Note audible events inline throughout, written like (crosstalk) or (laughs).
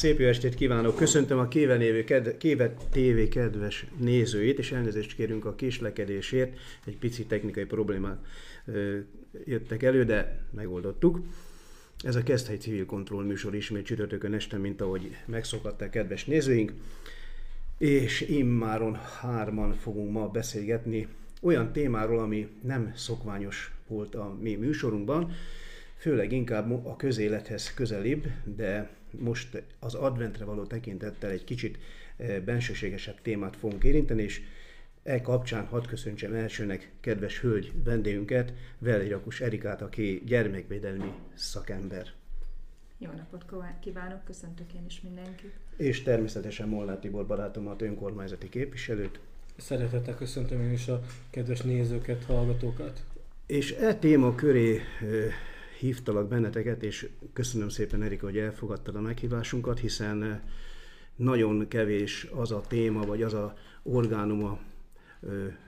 Szép jó estét kívánok! Köszöntöm a Kéve, TV kedves nézőit, és elnézést kérünk a késlekedésért. Egy pici technikai problémák ö, jöttek elő, de megoldottuk. Ez a Kezdhely Civil Kontroll műsor ismét csütörtökön este, mint ahogy megszokhatták kedves nézőink. És immáron hárman fogunk ma beszélgetni olyan témáról, ami nem szokványos volt a mi műsorunkban, főleg inkább a közélethez közelibb, de most az adventre való tekintettel egy kicsit eh, bensőségesebb témát fogunk érinteni, és e kapcsán hadd köszöntsem elsőnek kedves hölgy vendégünket, Velirakus Erikát, aki gyermekvédelmi szakember. Jó napot kívánok, köszöntök én is mindenkit. És természetesen Molnár Tibor barátomat, önkormányzati képviselőt. Szeretettel köszöntöm én is a kedves nézőket, hallgatókat. És e téma köré eh, hívtalak benneteket, és köszönöm szépen Erika, hogy elfogadtad a meghívásunkat, hiszen eh, nagyon kevés az a téma, vagy az a orgánum a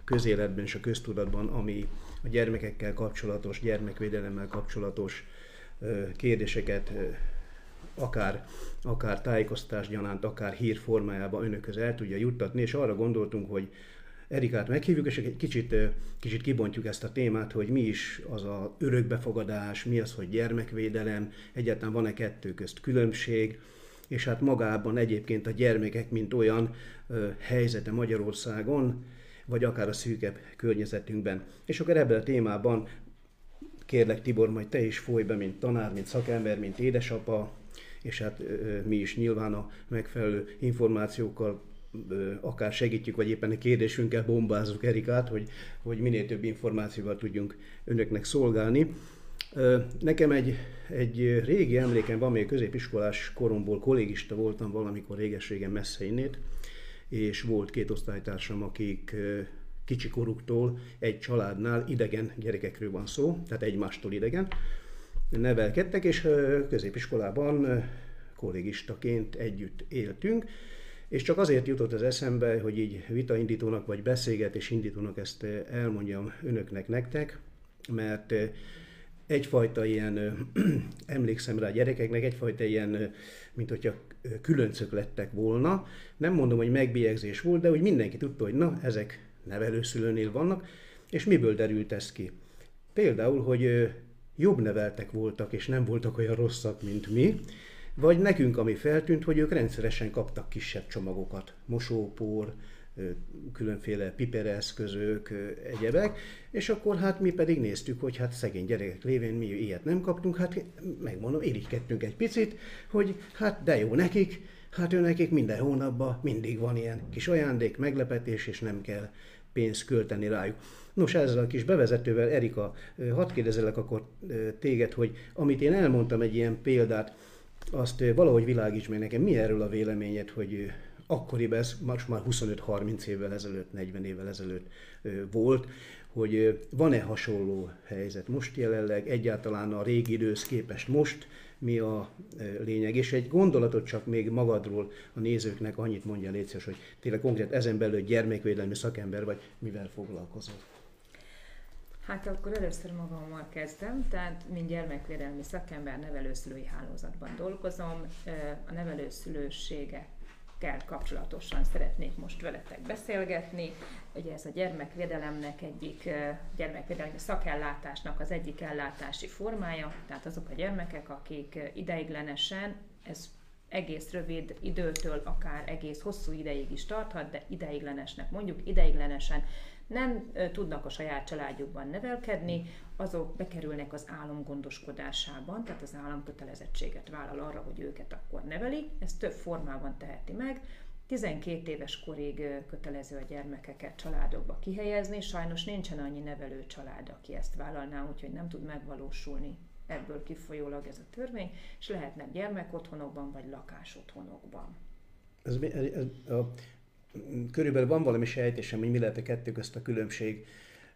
közéletben és a köztudatban, ami a gyermekekkel kapcsolatos, gyermekvédelemmel kapcsolatos kérdéseket akár, akár tájékoztatás gyanánt, akár hír formájában önökhöz el tudja juttatni, és arra gondoltunk, hogy Erikát meghívjuk, és egy kicsit, kicsit kibontjuk ezt a témát, hogy mi is az a örökbefogadás, mi az, hogy gyermekvédelem, egyáltalán van-e kettő közt különbség, és hát magában egyébként a gyermekek, mint olyan ö, helyzete Magyarországon, vagy akár a szűkebb környezetünkben. És akkor ebben a témában kérlek Tibor, majd te is folyj be, mint tanár, mint szakember, mint édesapa, és hát ö, mi is nyilván a megfelelő információkkal akár segítjük, vagy éppen a kérdésünkkel bombázzuk Erikát, hogy, hogy minél több információval tudjunk önöknek szolgálni. Nekem egy, egy régi emlékem van, még középiskolás koromból kollégista voltam valamikor réges-régen messze innét, és volt két osztálytársam, akik kicsi koruktól egy családnál idegen gyerekekről van szó, tehát egymástól idegen, nevelkedtek, és középiskolában kollégistaként együtt éltünk, és csak azért jutott az eszembe, hogy így vitaindítónak vagy beszélgetés indítónak ezt eh, elmondjam önöknek, nektek, mert eh, egyfajta ilyen, (clears throat) emlékszem rá a gyerekeknek, egyfajta ilyen, mint hogyha különcök lettek volna. Nem mondom, hogy megbélyegzés volt, de hogy mindenki tudta, hogy na, ezek nevelőszülőnél vannak, és miből derült ez ki? Például, hogy jobb neveltek voltak, és nem voltak olyan rosszak, mint mi, vagy nekünk, ami feltűnt, hogy ők rendszeresen kaptak kisebb csomagokat, mosópor, különféle pipereszközök, egyebek, és akkor hát mi pedig néztük, hogy hát szegény gyerekek lévén mi ilyet nem kaptunk, hát megmondom, irigykedtünk egy picit, hogy hát de jó nekik, hát ő nekik minden hónapban mindig van ilyen kis ajándék, meglepetés, és nem kell pénzt költeni rájuk. Nos, ezzel a kis bevezetővel, Erika, hadd kérdezelek akkor téged, hogy amit én elmondtam egy ilyen példát, azt valahogy világíts meg nekem, mi erről a véleményed, hogy akkoriban ez most már 25-30 évvel ezelőtt, 40 évvel ezelőtt volt, hogy van-e hasonló helyzet most jelenleg, egyáltalán a régi idősz képest most, mi a lényeg. És egy gondolatot csak még magadról a nézőknek annyit mondja létszés, hogy tényleg konkrét ezen belül gyermekvédelmi szakember vagy, mivel foglalkozol. Hát akkor először magammal kezdem, tehát mint gyermekvédelmi szakember nevelőszülői hálózatban dolgozom. A nevelőszülőségekkel kapcsolatosan szeretnék most veletek beszélgetni. Ugye ez a gyermekvédelemnek egyik, gyermekvédelmi szakellátásnak az egyik ellátási formája, tehát azok a gyermekek, akik ideiglenesen, ez egész rövid időtől akár egész hosszú ideig is tarthat, de ideiglenesnek mondjuk, ideiglenesen nem tudnak a saját családjukban nevelkedni, azok bekerülnek az állam gondoskodásában, tehát az állam kötelezettséget vállal arra, hogy őket akkor neveli. Ez több formában teheti meg. 12 éves korig kötelező a gyermekeket családokba kihelyezni, sajnos nincsen annyi nevelő család, aki ezt vállalná, úgyhogy nem tud megvalósulni ebből kifolyólag ez a törvény, és lehetnek gyermekotthonokban vagy lakásotthonokban. Ez, ez, a körülbelül van valami sejtésem, hogy mi lehet a kettő közt a különbség.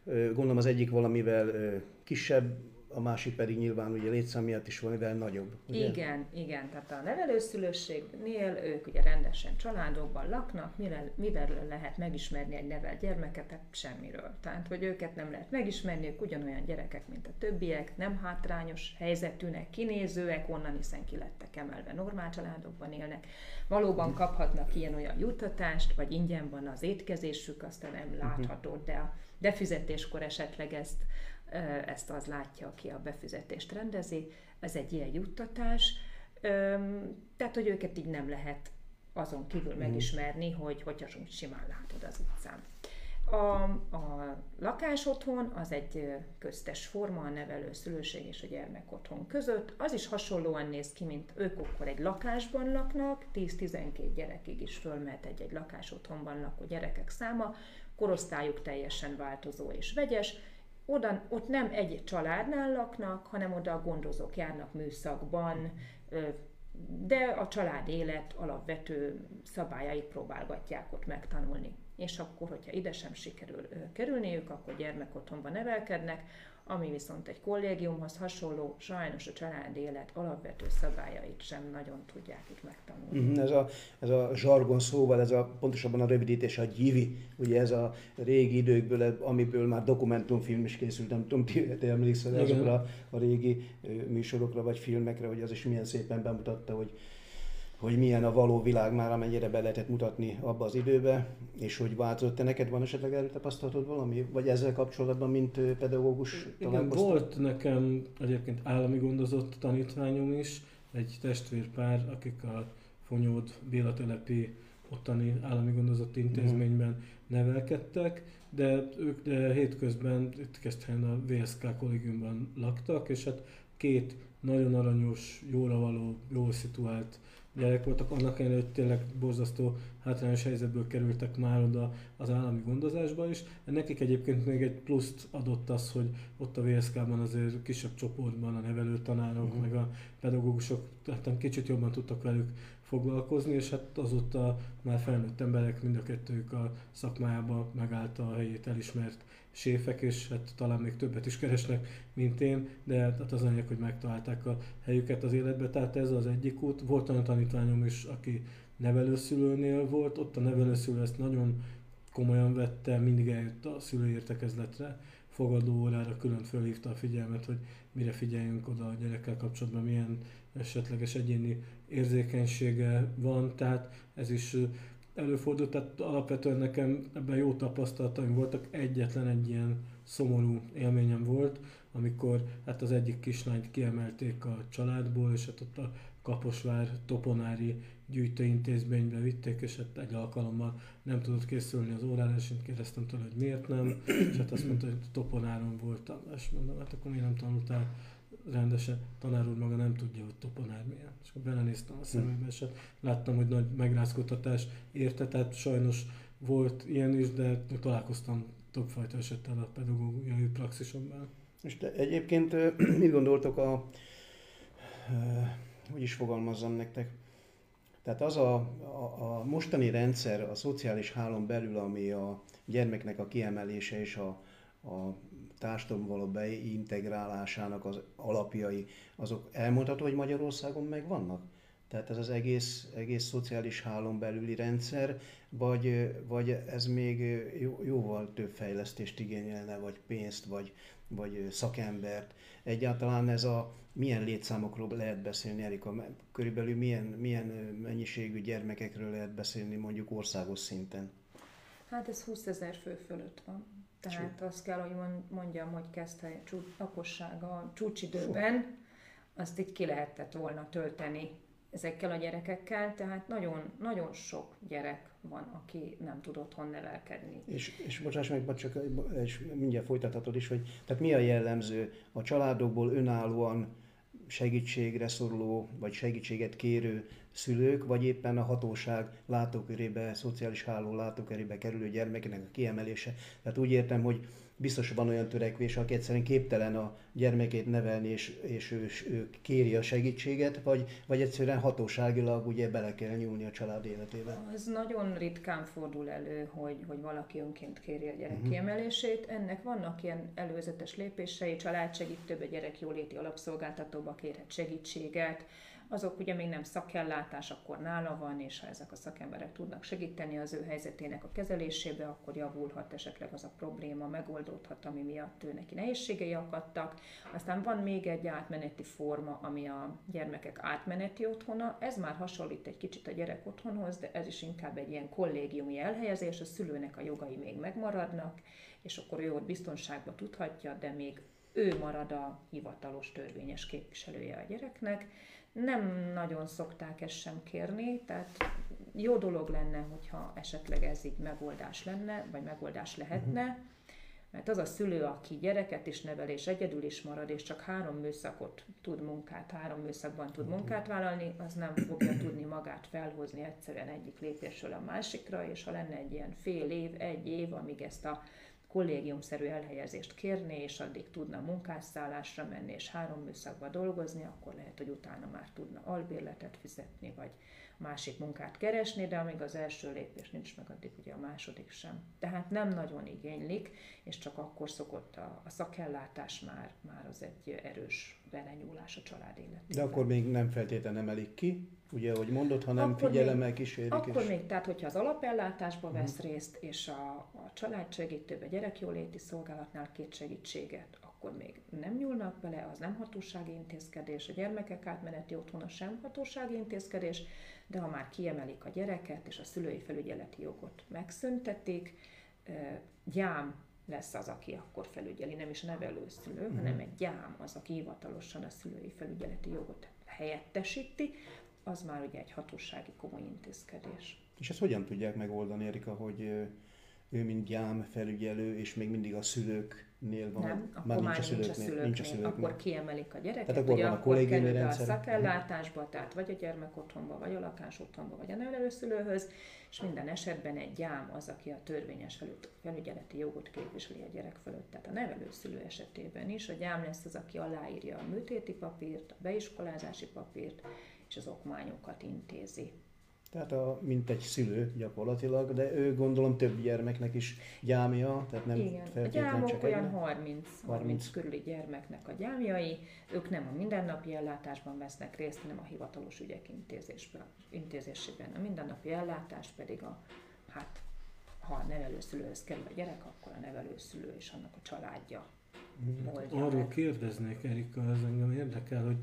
Gondolom az egyik valamivel kisebb a másik pedig nyilván ugye létszám miatt is valamivel nagyobb. Ugye? Igen, igen, tehát a nevelőszülőségnél ők ugye rendesen családokban laknak, mivel, mivel lehet megismerni egy nevelt gyermeket, tehát semmiről. Tehát, hogy őket nem lehet megismerni, ők ugyanolyan gyerekek, mint a többiek, nem hátrányos helyzetűnek, kinézőek, onnan hiszen ki lettek emelve, normál családokban élnek. Valóban kaphatnak ilyen-olyan juttatást, vagy ingyen van az étkezésük, aztán nem látható, de a befizetéskor esetleg ezt, ezt az látja, aki a befizetést rendezi. Ez egy ilyen juttatás. Tehát, hogy őket így nem lehet azon kívül mhm. megismerni, hogy hogyha simán látod az utcán. A, a lakás otthon az egy köztes forma a nevelő szülőség és a gyermek otthon között. Az is hasonlóan néz ki, mint ők akkor egy lakásban laknak, 10-12 gyerekig is fölmehet egy-egy lakás otthonban lakó gyerekek száma, korosztályuk teljesen változó és vegyes, oda, ott nem egy családnál laknak, hanem oda a gondozók járnak műszakban, de a család élet alapvető szabályait próbálgatják ott megtanulni. És akkor, hogyha ide sem sikerül kerülniük, akkor gyermekotthonban nevelkednek, ami viszont egy kollégiumhoz hasonló, sajnos a család élet alapvető szabályait sem nagyon tudják itt megtanulni. Mm-hmm, ez, a, ez a zsargon szóval, ez a, pontosabban a rövidítés a GIVI, ugye ez a régi időkből, amiből már dokumentumfilm is készült, nem tudom, ti emlékszel azokra a, a régi műsorokra vagy filmekre, hogy az is milyen szépen bemutatta, hogy hogy milyen a való világ már, amennyire be lehetett mutatni abba az időbe, és hogy változott. Te neked van esetleg erről tapasztalatod valami? Vagy ezzel kapcsolatban, mint pedagógus Igen, volt nekem egyébként állami gondozott tanítványom is, egy testvérpár, akik a Fonyód Béla telepi ottani állami gondozott intézményben nevelkedtek, de ők de hétközben itt Keszthelyen a VSK kollégiumban laktak, és hát két nagyon aranyos, jóra való, jól szituált gyerek voltak, annak ellenére, hogy tényleg borzasztó hátrányos helyzetből kerültek már oda az állami gondozásba is. Nekik egyébként még egy pluszt adott az, hogy ott a VSK-ban azért kisebb csoportban a nevelőtanárok, uh-huh. meg a pedagógusok tehát kicsit jobban tudtak velük foglalkozni, és hát azóta már felnőtt emberek, mind a kettőjük a szakmájába megállta a helyét elismert séfek, és hát talán még többet is keresnek, mint én, de hát az anyag, hogy megtalálták a helyüket az életbe, tehát ez az egyik út. Volt olyan tanítványom is, aki nevelőszülőnél volt, ott a nevelőszülő ezt nagyon komolyan vette, mindig eljött a szülői értekezletre, fogadó órára külön fölhívta a figyelmet, hogy mire figyeljünk oda a gyerekkel kapcsolatban, milyen esetleges egyéni érzékenysége van, tehát ez is előfordult, tehát alapvetően nekem ebben jó tapasztalataim voltak, egyetlen egy ilyen szomorú élményem volt, amikor hát az egyik kislányt kiemelték a családból, és hát ott a Kaposvár Toponári gyűjtőintézménybe vitték, és hát egy alkalommal nem tudott készülni az órára, és én kérdeztem tőle, hogy miért nem, és hát azt mondta, hogy Toponáron voltam, és mondom, hát akkor miért nem tanultál rendesen, tanár úr maga nem tudja, hogy toponár milyen. És akkor belenéztem a szemébe, és hát láttam, hogy nagy megrázkodtatás érte, tehát sajnos volt ilyen is, de találkoztam többfajta esettel a pedagógiai praxisomban. És te egyébként (clears throat) mit gondoltok a, hogy is fogalmazzam nektek, tehát az a, a, a mostani rendszer, a szociális hálón belül, ami a gyermeknek a kiemelése és a, a társadalom való beintegrálásának az alapjai, azok elmondható, hogy Magyarországon megvannak? Tehát ez az egész, egész szociális hálón belüli rendszer, vagy, vagy ez még jó, jóval több fejlesztést igényelne, vagy pénzt, vagy, vagy szakembert. Egyáltalán ez a milyen létszámokról lehet beszélni, Erika? Körülbelül milyen, milyen mennyiségű gyermekekről lehet beszélni mondjuk országos szinten? Hát ez 20 ezer fő fölött van. Tehát azt kell, hogy mondjam, hogy kezdte lakossága csúcsidőben, azt így ki lehetett volna tölteni ezekkel a gyerekekkel, tehát nagyon, nagyon sok gyerek van, aki nem tud otthon nevelkedni. És, és bocsáss meg, csak és mindjárt folytathatod is, hogy tehát mi a jellemző a családokból önállóan segítségre szoruló, vagy segítséget kérő szülők, vagy éppen a hatóság látókörébe, szociális háló látókörébe kerülő gyermekének a kiemelése. Tehát úgy értem, hogy biztos van olyan törekvés, aki egyszerűen képtelen a gyermekét nevelni, és, és ő, ő kéri a segítséget, vagy, vagy egyszerűen hatóságilag ugye bele kell nyúlni a család életébe? Az nagyon ritkán fordul elő, hogy, hogy valaki önként kéri a gyerek uh-huh. kiemelését. Ennek vannak ilyen előzetes lépései, családsegítőbe, gyerek jóléti alapszolgáltatóba kérhet segítséget, azok ugye még nem szakellátás, akkor nála van, és ha ezek a szakemberek tudnak segíteni az ő helyzetének a kezelésébe, akkor javulhat esetleg az a probléma, megoldódhat, ami miatt ő neki nehézségei akadtak. Aztán van még egy átmeneti forma, ami a gyermekek átmeneti otthona. Ez már hasonlít egy kicsit a gyerek otthonhoz, de ez is inkább egy ilyen kollégiumi elhelyezés, a szülőnek a jogai még megmaradnak, és akkor ő ott biztonságban tudhatja, de még ő marad a hivatalos törvényes képviselője a gyereknek nem nagyon szokták ezt sem kérni, tehát jó dolog lenne, hogyha esetleg ez így megoldás lenne, vagy megoldás lehetne, uh-huh. mert az a szülő, aki gyereket is nevel, és egyedül is marad, és csak három műszakot tud munkát, három műszakban tud uh-huh. munkát vállalni, az nem fogja tudni magát felhozni egyszerűen egyik lépésről a másikra, és ha lenne egy ilyen fél év, egy év, amíg ezt a kollégiumszerű elhelyezést kérni, és addig tudna munkásszállásra menni, és három műszakba dolgozni, akkor lehet, hogy utána már tudna albérletet fizetni, vagy másik munkát keresni, de amíg az első lépés nincs meg, addig ugye a második sem. Tehát nem nagyon igénylik, és csak akkor szokott a, a szakellátás már, már az egy erős belenyúlás a család életében. De akkor még nem feltétlenül emelik ki, ugye, ahogy mondod, ha nem figyelemmel kísérik. Akkor és... még, tehát hogyha az alapellátásba uh-huh. vesz részt, és a, a családsegítőbe, gyerekjóléti szolgálatnál két segítséget, akkor még nem nyúlnak bele, az nem hatósági intézkedés, a gyermekek átmeneti otthona sem hatósági intézkedés, de ha már kiemelik a gyereket, és a szülői felügyeleti jogot megszüntetik, gyám lesz az, aki akkor felügyeli, nem is a nevelőszülő, uh-huh. hanem egy gyám az, aki hivatalosan a szülői felügyeleti jogot helyettesíti, az már ugye egy hatósági komoly intézkedés. És ezt hogyan tudják megoldani, Erika, hogy ő mint gyám felügyelő, és még mindig a szülőknél van? Nem, akkor már nincs a szülőknél. Nincs a szülőknél. Nincs a szülőknél. Akkor kiemelik a gyereket, tehát akkor ugye, van a akkor kerül a szakellátásba, tehát vagy a gyermek otthonba, vagy a lakás otthonba, vagy a nevelőszülőhöz, és minden esetben egy gyám az, aki a törvényes felügyeleti jogot képviseli a gyerek fölött. Tehát a nevelőszülő esetében is a gyám lesz az, aki aláírja a műtéti papírt, a beiskolázási papírt, és az okmányokat intézi. Tehát a, mint egy szülő gyakorlatilag, de ő gondolom több gyermeknek is gyámja, tehát nem Igen, a gyámok csak olyan 30, 30 körüli gyermeknek a gyámjai, ők nem a mindennapi ellátásban vesznek részt, hanem a hivatalos ügyek intézésében. A mindennapi ellátás pedig a, hát ha a nevelőszülőhöz kerül a gyerek, akkor a nevelőszülő és annak a családja mm, Arról kérdeznék, Erika, ez engem érdekel, hogy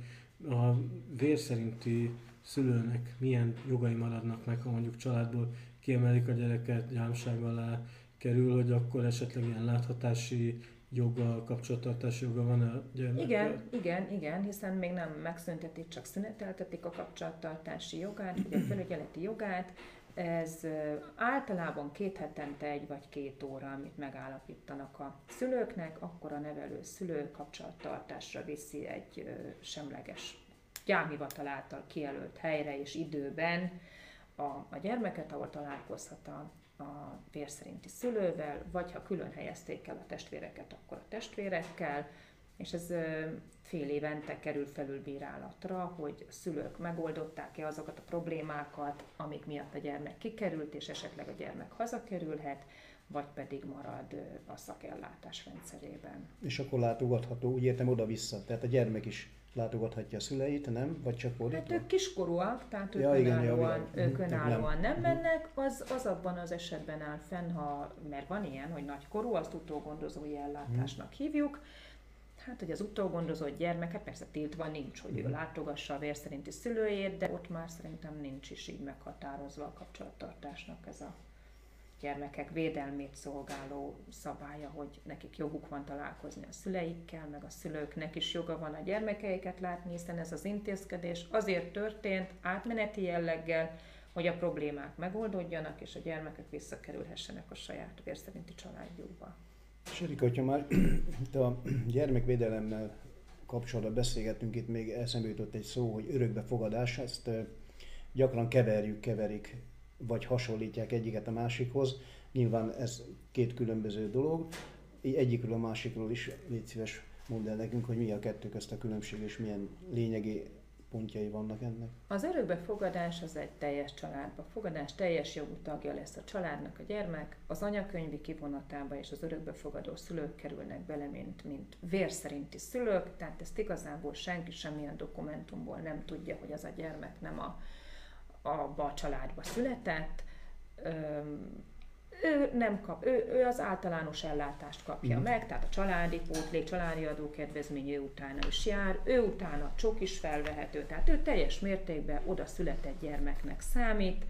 a vér szerinti szülőnek milyen jogai maradnak meg, ha mondjuk családból kiemelik a gyereket, gyámság alá kerül, hogy akkor esetleg ilyen láthatási joga, kapcsolattartási joga van a gyermekkel? Igen, igen, igen, hiszen még nem megszüntetik, csak szüneteltetik a kapcsolattartási jogát, ugye a felügyeleti jogát, ez általában két hetente egy vagy két óra, amit megállapítanak a szülőknek, akkor a nevelő szülő kapcsolattartásra viszi egy semleges gyámhivatal által kijelölt helyre és időben a, a gyermeket, ahol találkozhat a, a vér szerinti szülővel, vagy ha külön helyezték el a testvéreket, akkor a testvérekkel, és ez fél évente kerül felülbírálatra, hogy szülők megoldották-e azokat a problémákat, amik miatt a gyermek kikerült, és esetleg a gyermek hazakerülhet, vagy pedig marad a szakellátás rendszerében. És akkor látogatható, úgy értem oda-vissza, tehát a gyermek is látogathatja a szüleit, nem? Vagy csak fordítva? Hát ők kiskorúak, tehát ők ja, önállóan, igen, ők önállóan nem. nem mennek, az, az abban az esetben áll fenn, ha, mert van ilyen, hogy nagykorú, azt utógondozói ellátásnak hmm. hívjuk, Hát, hogy az utógondozott gyermek, hát persze tiltva nincs, hogy ő látogassa a vérszerinti szülőjét, de ott már szerintem nincs is így meghatározva a kapcsolattartásnak ez a gyermekek védelmét szolgáló szabálya, hogy nekik joguk van találkozni a szüleikkel, meg a szülőknek is joga van a gyermekeiket látni, hiszen ez az intézkedés azért történt átmeneti jelleggel, hogy a problémák megoldódjanak, és a gyermekek visszakerülhessenek a saját vérszerinti családjukba. És Erika, hogyha már (clears throat) itt a gyermekvédelemmel kapcsolatban beszélgetünk, itt még eszembe jutott egy szó, hogy örökbefogadás, ezt gyakran keverjük, keverik, vagy hasonlítják egyiket a másikhoz. Nyilván ez két különböző dolog. egyikről a másikról is légy szíves mondd el nekünk, hogy mi a kettő közt a különbség, és milyen lényegi pontjai vannak ennek? Az örökbefogadás az egy teljes családba fogadás, teljes jogú tagja lesz a családnak a gyermek, az anyakönyvi kivonatába és az örökbefogadó szülők kerülnek bele, mint, mint vérszerinti szülők, tehát ezt igazából senki semmilyen dokumentumból nem tudja, hogy az a gyermek nem a, a, a családba született. Öm, ő nem kap, ő, ő az általános ellátást kapja mm. meg, tehát a családi pótlék, családi adókedvezmény ő utána is jár, ő utána csok is felvehető, tehát ő teljes mértékben oda született gyermeknek számít,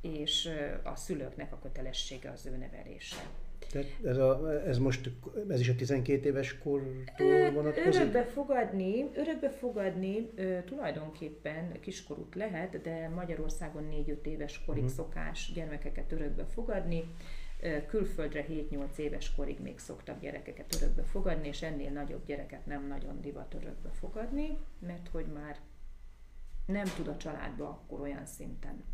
és a szülőknek a kötelessége az ő nevelése. Tehát ez, a, ez most, ez is a 12 éves kortól vonatkozik? Örökbe fogadni, örökbe fogadni ö, tulajdonképpen kiskorút lehet, de Magyarországon 4-5 éves korig uh-huh. szokás gyermekeket örökbe fogadni. Külföldre 7-8 éves korig még szoktak gyerekeket örökbe fogadni, és ennél nagyobb gyereket nem nagyon divat örökbe fogadni, mert hogy már nem tud a családba akkor olyan szinten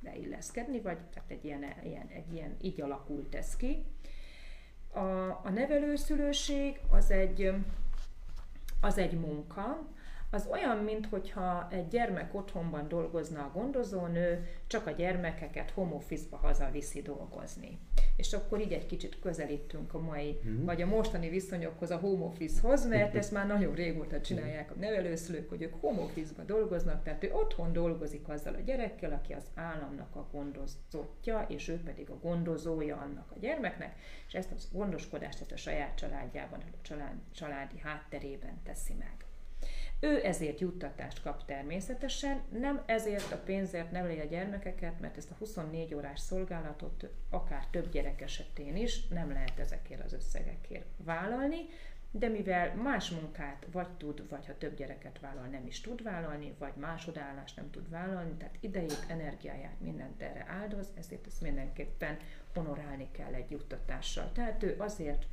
beilleszkedni, vagy tehát egy ilyen, ilyen, egy ilyen így alakult ez ki. A, a nevelőszülőség az egy, az egy munka, az olyan, mintha egy gyermek otthonban dolgozna a gondozónő, csak a gyermekeket home office-ba hazaviszi dolgozni. És akkor így egy kicsit közelítünk a mai, mm. vagy a mostani viszonyokhoz, a home office-hoz, mert ezt már nagyon régóta csinálják a nevelőszülők, hogy ők home office-ba dolgoznak, tehát ő otthon dolgozik azzal a gyerekkel, aki az államnak a gondozottja, és ő pedig a gondozója annak a gyermeknek, és ezt a gondoskodást ezt a saját családjában, a család, családi hátterében teszi meg. Ő ezért juttatást kap természetesen, nem ezért a pénzért neveli a gyermekeket, mert ezt a 24 órás szolgálatot akár több gyerek esetén is nem lehet ezekért az összegekért vállalni, de mivel más munkát vagy tud, vagy ha több gyereket vállal, nem is tud vállalni, vagy másodállást nem tud vállalni, tehát idejét, energiáját, mindent erre áldoz, ezért ezt mindenképpen honorálni kell egy juttatással. Tehát ő azért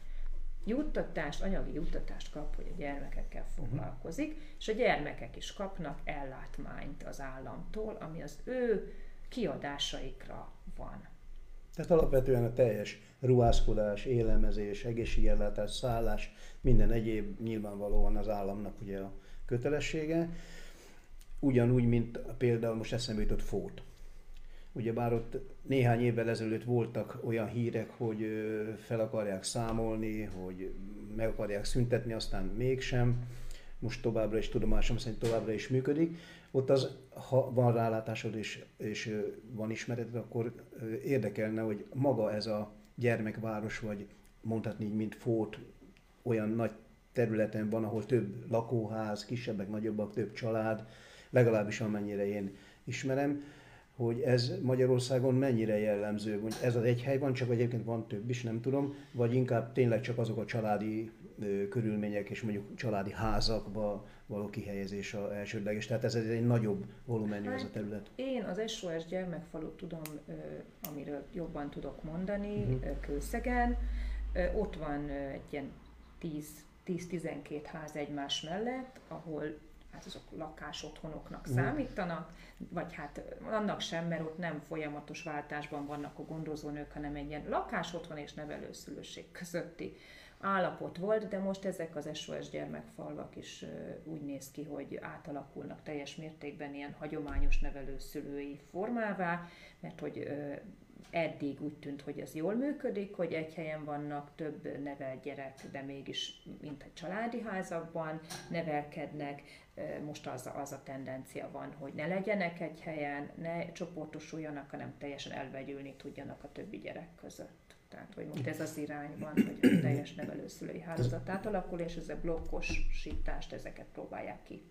juttatást, anyagi juttatást kap, hogy a gyermekekkel mhm. foglalkozik, uh-huh. és a gyermekek is kapnak ellátmányt az államtól, ami az ő kiadásaikra van. Tehát alapvetően a teljes ruházkodás, élelmezés, egészségellátás, szállás, minden egyéb nyilvánvalóan az államnak ugye a kötelessége. Ugyanúgy, mint például most eszembe jutott fót Ugyebár ott néhány évvel ezelőtt voltak olyan hírek, hogy fel akarják számolni, hogy meg akarják szüntetni, aztán mégsem. Most továbbra is tudomásom szerint továbbra is működik. Ott az, ha van rálátásod és, és van ismereted, akkor érdekelne, hogy maga ez a gyermekváros, vagy mondhatni így, mint Fót, olyan nagy területen van, ahol több lakóház, kisebbek, nagyobbak, több család, legalábbis amennyire én ismerem hogy ez Magyarországon mennyire jellemző, hogy ez az egy hely van, csak egyébként van több is, nem tudom, vagy inkább tényleg csak azok a családi ö, körülmények és mondjuk családi házakba való kihelyezés a elsődleges, tehát ez egy nagyobb volumenű hát, ez a terület. Én az SOS gyermekfalut tudom, ö, amiről jobban tudok mondani, uh-huh. Kőszegen, ö, ott van egy ilyen 10-12 ház egymás mellett, ahol hát azok lakásotthonoknak számítanak, vagy hát annak sem, mert ott nem folyamatos váltásban vannak a gondozónők, hanem egy ilyen lakásotthon és nevelőszülőség közötti állapot volt, de most ezek az SOS gyermekfalvak is úgy néz ki, hogy átalakulnak teljes mértékben ilyen hagyományos nevelőszülői formává, mert hogy eddig úgy tűnt, hogy ez jól működik, hogy egy helyen vannak több nevelt gyerek, de mégis mint egy családi házakban nevelkednek. Most az, az a tendencia van, hogy ne legyenek egy helyen, ne csoportosuljanak, hanem teljesen elvegyülni tudjanak a többi gyerek között. Tehát, hogy most ez az irány van, hogy a teljes nevelőszülői hálózat átalakul, és ez a blokkosítást, ezeket próbálják ki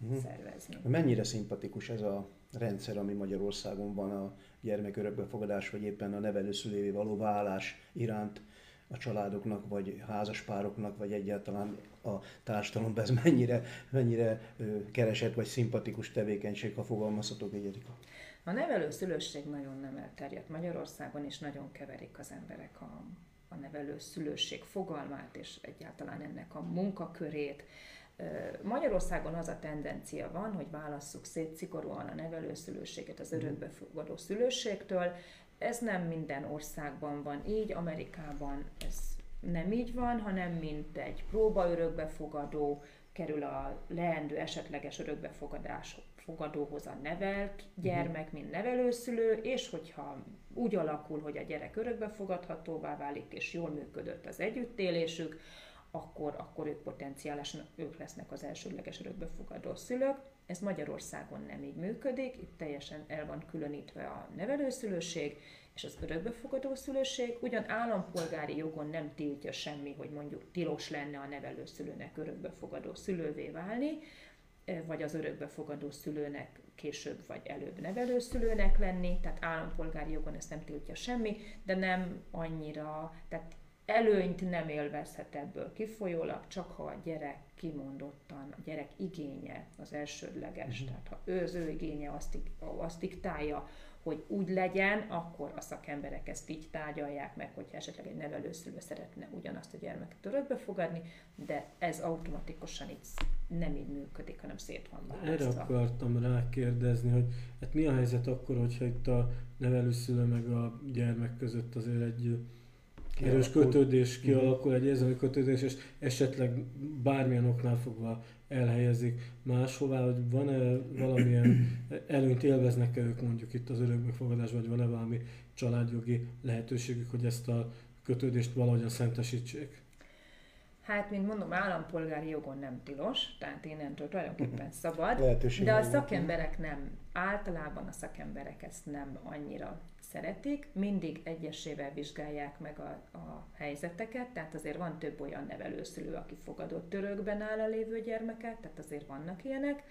uh-huh. szervezni. Mennyire szimpatikus ez a rendszer, ami Magyarországon van a gyermekörökbefogadás, vagy éppen a nevelőszülévé való vállás iránt a családoknak, vagy házaspároknak, vagy egyáltalán a társadalomban ez mennyire, mennyire keresett, vagy szimpatikus tevékenység, ha fogalmazhatok így, A nevelőszülőség nagyon nem elterjedt Magyarországon, és nagyon keverik az emberek a, a nevelőszülőség fogalmát, és egyáltalán ennek a munkakörét. Magyarországon az a tendencia van, hogy válasszuk szét szigorúan a nevelőszülőséget az mhm. örökbefogadó szülőségtől. Ez nem minden országban van így, Amerikában ez nem így van, hanem mint egy próba örökbefogadó, kerül a leendő esetleges örökbefogadás fogadóhoz a nevelt gyermek, mint nevelőszülő, és hogyha úgy alakul, hogy a gyerek örökbefogadhatóvá válik, és jól működött az együttélésük, akkor, akkor ők potenciálisan ők lesznek az elsődleges örökbefogadó szülők. Ez Magyarországon nem így működik, itt teljesen el van különítve a nevelőszülőség és az örökbefogadó szülőség. Ugyan állampolgári jogon nem tiltja semmi, hogy mondjuk tilos lenne a nevelőszülőnek örökbefogadó szülővé válni, vagy az örökbefogadó szülőnek később vagy előbb nevelőszülőnek lenni, tehát állampolgári jogon ezt nem tiltja semmi, de nem annyira, tehát előnyt nem élvezhet ebből kifolyólag, csak ha a gyerek kimondottan, a gyerek igénye az elsődleges, uh-huh. tehát ha ő az ő igénye azt, azt diktálja, hogy úgy legyen, akkor a szakemberek ezt így tárgyalják meg, hogyha esetleg egy nevelőszülő szeretne ugyanazt a gyermeket örökbe fogadni, de ez automatikusan így nem így működik, hanem szét van választva. Erre akartam rákérdezni, hogy hát mi a helyzet akkor, hogyha itt a nevelőszülő meg a gyermek között azért egy erős kötődés kialakul, egy érzelmi kötődés, és esetleg bármilyen oknál fogva elhelyezik máshová, hogy van-e valamilyen előnyt élveznek-e ők mondjuk itt az örökbefogadás, vagy van-e valami családjogi lehetőségük, hogy ezt a kötődést valahogyan szentesítsék? Hát, mint mondom, állampolgári jogon nem tilos, tehát innentől tulajdonképpen szabad, de a szakemberek nem, általában a szakemberek ezt nem annyira szeretik, mindig egyesével vizsgálják meg a, a helyzeteket, tehát azért van több olyan nevelőszülő, aki fogadott törökben áll a lévő gyermeket, tehát azért vannak ilyenek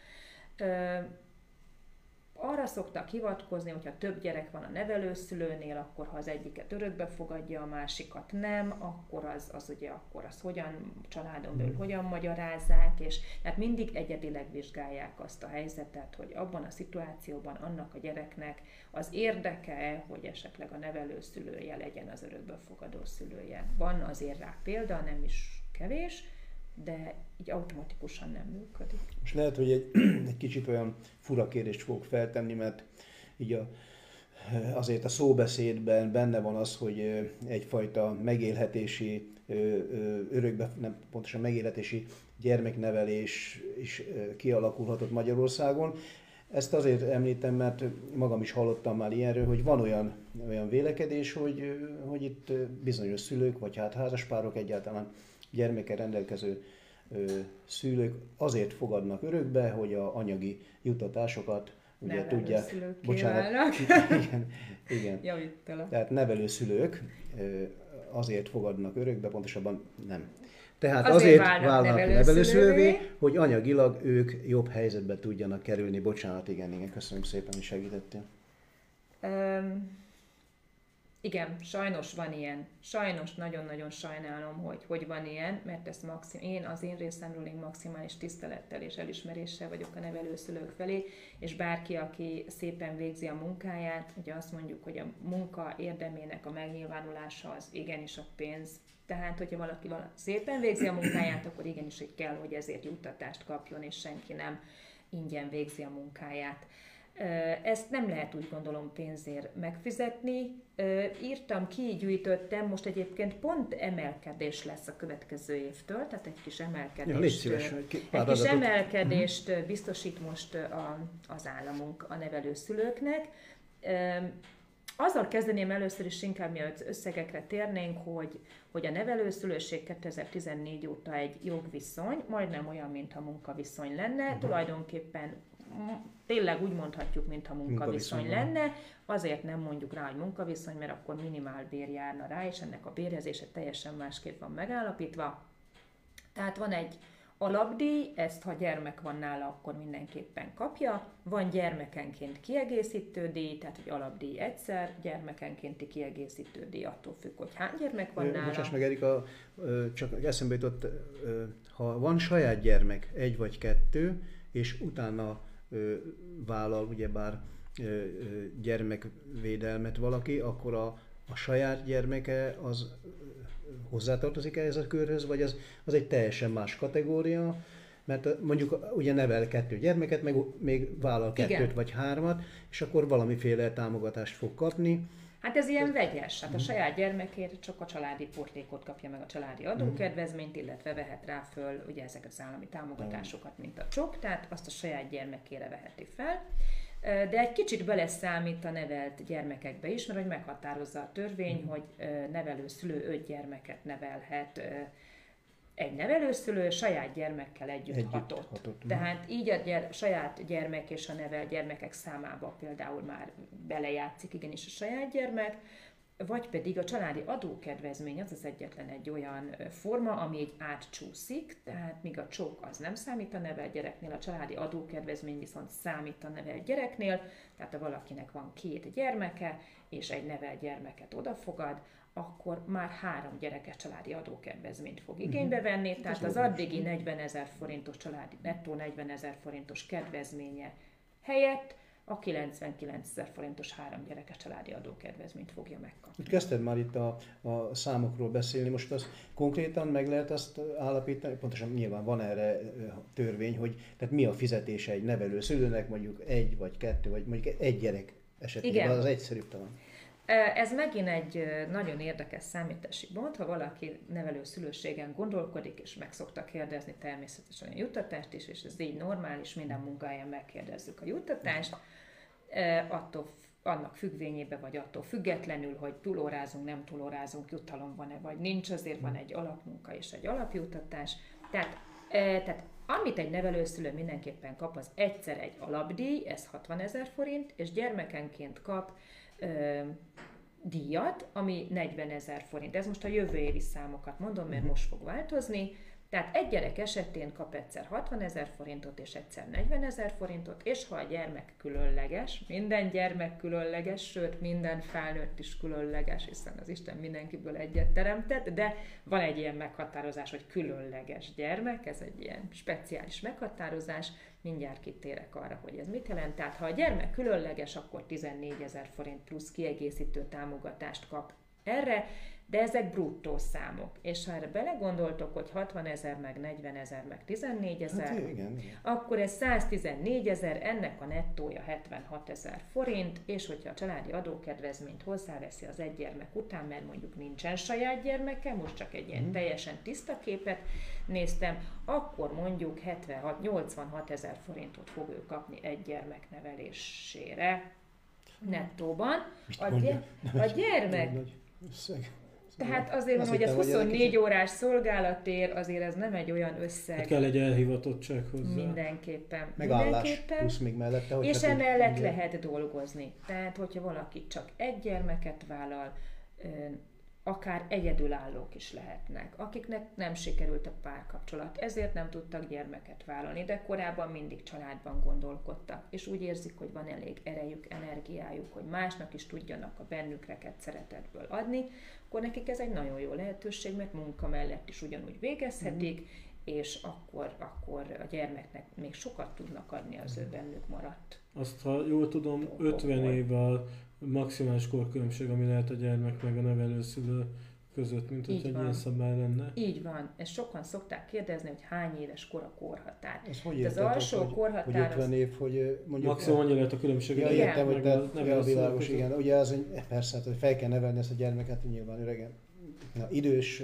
arra szoktak hivatkozni, hogyha több gyerek van a nevelőszülőnél, akkor ha az egyiket örökbe fogadja, a másikat nem, akkor az, az ugye akkor az hogyan, családon belül hmm. hogyan magyarázzák, és tehát mindig egyedileg vizsgálják azt a helyzetet, hogy abban a szituációban annak a gyereknek az érdeke, hogy esetleg a nevelőszülője legyen az örökbefogadó szülője. Van azért rá példa, nem is kevés, de így automatikusan nem működik. És lehet, hogy egy, (clears throat) egy kicsit olyan fura kérdést fogok feltenni, mert így a, azért a szóbeszédben benne van az, hogy egyfajta megélhetési, örökbe, nem pontosan megélhetési gyermeknevelés is kialakulhatott Magyarországon. Ezt azért említem, mert magam is hallottam már ilyenről, hogy van olyan, olyan vélekedés, hogy, hogy itt bizonyos szülők, vagy hát házaspárok egyáltalán gyermeke rendelkező szülők azért fogadnak örökbe, hogy a anyagi juttatásokat ugye tudják. Bocsánat. (laughs) igen, igen. Javítala. Tehát nevelőszülők azért fogadnak örökbe, pontosabban nem. Tehát azért, azért válnak, válnak nevelőszülővé, hogy anyagilag ők jobb helyzetbe tudjanak kerülni. Bocsánat, igen, igen, köszönöm szépen, hogy segítettél. Um, igen, sajnos van ilyen. Sajnos nagyon-nagyon sajnálom, hogy, hogy van ilyen, mert ezt maxim, én az én részemről én maximális tisztelettel és elismeréssel vagyok a nevelőszülők felé, és bárki, aki szépen végzi a munkáját, ugye azt mondjuk, hogy a munka érdemének a megnyilvánulása az igenis a pénz. Tehát, hogyha valaki vala, szépen végzi a munkáját, akkor igenis, hogy kell, hogy ezért juttatást kapjon, és senki nem ingyen végzi a munkáját. Ezt nem lehet úgy gondolom pénzért megfizetni. Írtam ki, gyűjtöttem, most egyébként pont emelkedés lesz a következő évtől, tehát egy kis emelkedést, ja, szíves, egy kis emelkedést biztosít most a, az államunk a nevelőszülőknek. Azzal kezdeném először is inkább, mielőtt összegekre térnénk, hogy, hogy a nevelőszülőség 2014 óta egy jogviszony, majdnem olyan, mintha munkaviszony lenne, uh-huh. tulajdonképpen tényleg úgy mondhatjuk, mintha munkaviszony, munkaviszony lenne, azért nem mondjuk rá, hogy munkaviszony, mert akkor minimál bér járna rá, és ennek a bérjezése teljesen másképp van megállapítva. Tehát van egy alapdíj, ezt ha gyermek van nála, akkor mindenképpen kapja. Van gyermekenként kiegészítő díj, tehát egy alapdíj egyszer, gyermekenkénti kiegészítő díj attól függ, hogy hány gyermek van nála. Bocsáss meg Erika, csak eszembe jutott, ha van saját gyermek, egy vagy kettő, és utána vállal ugyebár gyermekvédelmet valaki, akkor a, a saját gyermeke az hozzátartozik ehhez a körhöz, vagy az, az egy teljesen más kategória, mert mondjuk ugye nevel kettő gyermeket, meg még vállal kettőt Igen. vagy hármat, és akkor valamiféle támogatást fog kapni, Hát ez ilyen vegyes. Hát a mhm. saját gyermekért csak a családi portékot kapja meg a családi mhm. adókedvezményt, illetve vehet rá föl ugye ezeket az állami támogatásokat, mint a csok, tehát azt a saját gyermekére veheti fel. De egy kicsit beleszámít a nevelt gyermekekbe is, mert hogy meghatározza a törvény, hogy nevelő szülő öt gyermeket nevelhet egy nevelőszülő saját gyermekkel együtt, együtt hatott. hatott. Tehát így a gyere, saját gyermek és a nevel gyermekek számába például már belejátszik igenis a saját gyermek, vagy pedig a családi adókedvezmény az az egyetlen egy olyan forma, ami egy átcsúszik, tehát míg a csók az nem számít a nevel gyereknél, a családi adókedvezmény viszont számít a nevel gyereknél, tehát ha valakinek van két gyermeke, és egy nevel gyermeket odafogad, akkor már három gyerekes családi adókedvezményt fog mhm. igénybe venni, uh-huh. tehát az addigi 40 ezer forintos családi, nettó 40 ezer forintos kedvezménye helyett a 99 ezer forintos három gyerekes családi adókedvezményt fogja megkapni. Itt kezdted már itt a, a számokról beszélni, most az konkrétan meg lehet azt állapítani, pontosan nyilván van erre törvény, hogy tehát mi a fizetése egy nevelőszülőnek, mondjuk egy vagy kettő, vagy mondjuk egy gyerek esetében, Igen. az egyszerűbb talán. Ez megint egy nagyon érdekes számítási pont, ha valaki nevelő szülőségen gondolkodik, és meg szokta kérdezni természetesen a juttatást is, és ez így normális, minden munkáján megkérdezzük a juttatást, attól annak függvényében, vagy attól függetlenül, hogy túlórázunk, nem túlórázunk, jutalom van-e, vagy nincs, azért van egy alapmunka és egy alapjutatás. Tehát, tehát amit egy nevelőszülő mindenképpen kap, az egyszer egy alapdíj, ez 60 ezer forint, és gyermekenként kap ö, díjat, ami 40 ezer forint. Ez most a jövő évi számokat mondom, mert uh-huh. most fog változni. Tehát egy gyerek esetén kap egyszer 60 ezer forintot és egyszer 40 ezer forintot, és ha a gyermek különleges, minden gyermek különleges, sőt minden felnőtt is különleges, hiszen az Isten mindenkiből egyet teremtett, de van egy ilyen meghatározás, hogy különleges gyermek, ez egy ilyen speciális meghatározás, mindjárt kitérek arra, hogy ez mit jelent. Tehát ha a gyermek különleges, akkor 14 ezer forint plusz kiegészítő támogatást kap erre, de ezek bruttó számok. És ha erre belegondoltok, hogy 60 ezer, meg 40 ezer, meg 14 ezer, hát igen. akkor ez 114 ezer, ennek a nettója 76 ezer forint, és hogyha a családi adókedvezményt hozzáveszi az egy gyermek után, mert mondjuk nincsen saját gyermeke, most csak egy ilyen mm. teljesen tiszta képet néztem, akkor mondjuk 76-86 ezer forintot fog ő kapni egy gyermek nevelésére nettóban. A, gy- a gyermek... Tehát azért van, hogy ez 24 órás szolgálatér, azért ez nem egy olyan összeg. Hát kell egy elhivatottság hozzá. Mindenképpen. Megállás mindenképpen. plusz még mellette. Hogy és hát emellett lehet dolgozni. Tehát, hogyha valaki csak egy gyermeket vállal, akár egyedülállók is lehetnek, akiknek nem sikerült a párkapcsolat, ezért nem tudtak gyermeket vállalni, de korábban mindig családban gondolkodtak, és úgy érzik, hogy van elég erejük, energiájuk, hogy másnak is tudjanak a bennük rekett szeretetből adni, akkor nekik ez egy nagyon jó lehetőség, mert munka mellett is ugyanúgy végezhetik, mm. és akkor, akkor a gyermeknek még sokat tudnak adni az ő bennük maradt. Azt, ha jól tudom, 50 év a maximális korkülönbség, ami lehet a gyermek meg a nevelőszülő között, mint hogy egy ilyen szabály lenne. Így van. Ezt sokan szokták kérdezni, hogy hány éves kor a korhatár. Ez hogy az alsó hogy, korhatár... Hogy 50 év, hogy mondjuk... Maximum annyi lehet a különbség. Ja, értem, hogy te, a világos, igen. Ugye az, hogy persze, hát, hogy fel kell nevelni ezt a gyermeket, nyilván öregen. Na, idős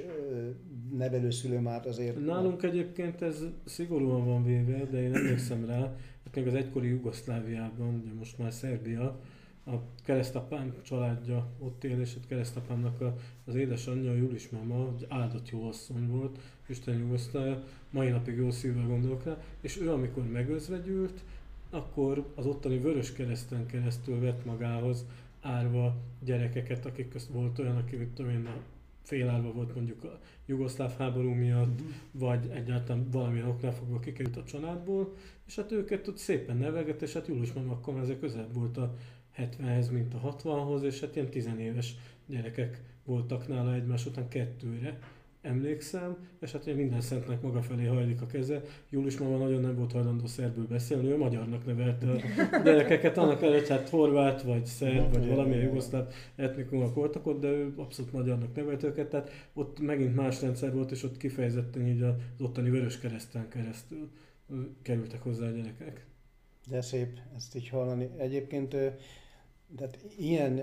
nevelőszülő már azért... Nálunk egyébként ez szigorúan van véve, de én emlékszem rá, hogy még az egykori Jugoszláviában, ugye most már Szerbia, a keresztapám családja ott él, és a keresztapámnak a, az édesanyja, a Julis máma, egy áldott jó asszony volt, Isten nyugosztalja, mai napig jó szívvel gondolok rá, és ő amikor megözvegyült, akkor az ottani vörös kereszten keresztül vett magához árva gyerekeket, akik közt volt olyan, aki, tudom én, félárva volt mondjuk a jugoszláv háború miatt, mm-hmm. vagy egyáltalán valamilyen oknál fogva kikerült a családból, és hát őket ott szépen nevelget, és hát Mama akkor ezek közel volt a 70-hez, mint a 60-hoz, és hát ilyen tizenéves gyerekek voltak nála egymás után kettőre, emlékszem, és hát ugye minden szentnek maga felé hajlik a keze. Július mama nagyon nem volt hajlandó szerből beszélni, ő magyarnak nevelte a gyerekeket, annak előtt hát horvát, vagy szerb, vagy valamilyen jugoszláv etnikumok voltak ott, de ő abszolút magyarnak nevelte őket, tehát ott megint más rendszer volt, és ott kifejezetten így az ottani vörös kereszten keresztül kerültek hozzá a gyerekek. De szép ezt így hallani. Egyébként tehát ilyen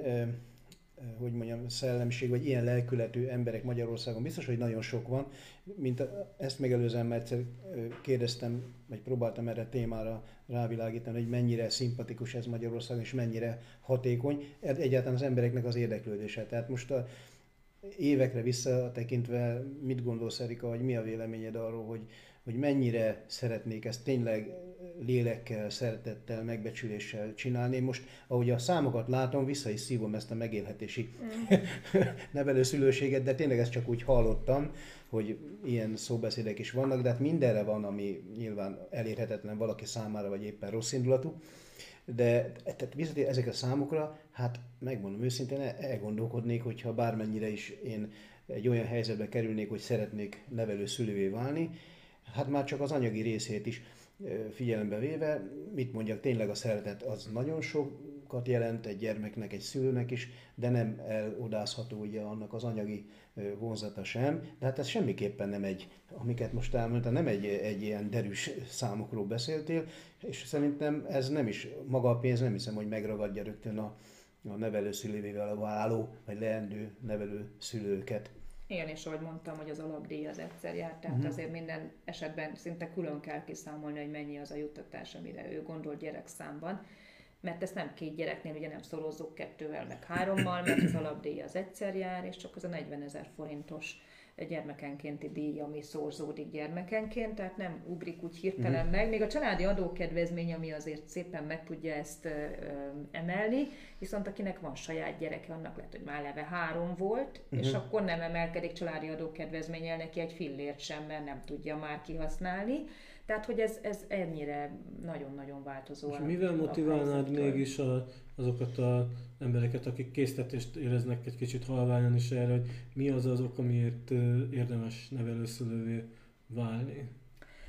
hogy mondjam, szellemiség, vagy ilyen lelkületű emberek Magyarországon biztos, hogy nagyon sok van. Mint ezt megelőzően mert egyszer kérdeztem, vagy próbáltam erre a témára rávilágítani, hogy mennyire szimpatikus ez Magyarországon, és mennyire hatékony. Egyáltalán az embereknek az érdeklődése. Tehát most a, évekre visszatekintve mit gondolsz, Erika, hogy mi a véleményed arról, hogy, hogy mennyire szeretnék ezt tényleg lélekkel, szeretettel, megbecsüléssel csinálni. Most, ahogy a számokat látom, vissza is szívom ezt a megélhetési mm. (laughs) nevelőszülőséget, de tényleg ezt csak úgy hallottam, hogy ilyen szóbeszédek is vannak, de hát mindenre van, ami nyilván elérhetetlen valaki számára, vagy éppen rossz indulatú. De tehát visszatér ezek a számokra, hát megmondom őszintén, elgondolkodnék, hogyha bármennyire is én egy olyan helyzetbe kerülnék, hogy szeretnék nevelő szülővé válni, hát már csak az anyagi részét is figyelembe véve, mit mondjak, tényleg a szeretet az nagyon sokat jelent egy gyermeknek, egy szülőnek is, de nem elodázható ugye annak az anyagi vonzata sem. De hát ez semmiképpen nem egy, amiket most elmondtam, nem egy, egy ilyen derűs számokról beszéltél, és szerintem ez nem is, maga a pénz nem hiszem, hogy megragadja rögtön a, a nevelőszülővével váló, vagy leendő nevelőszülőket. Igen, és ahogy mondtam, hogy az alapdíj az egyszer jár, tehát uh-huh. azért minden esetben szinte külön kell kiszámolni, hogy mennyi az a juttatás, amire ő gondol gyerekszámban. Mert ezt nem két gyereknél ugye nem szorozzuk kettővel, meg hárommal, mert az alapdíj az egyszer jár, és csak az a 40 ezer forintos gyermekenkénti díj, ami szorzódik gyermekenként, tehát nem ugrik úgy hirtelen mm. meg. Még a családi adókedvezmény, ami azért szépen meg tudja ezt ö, emelni, viszont akinek van saját gyereke, annak lehet, hogy már leve három volt, mm. és akkor nem emelkedik családi adókedvezménnyel neki egy fillért sem, mert nem tudja már kihasználni. Tehát, hogy ez, ez ennyire nagyon-nagyon változó. És mivel motiválnád mégis a, azokat az embereket, akik késztetést éreznek egy kicsit halványan is erre, hogy mi az az ok, amiért érdemes nevelőszülővé válni?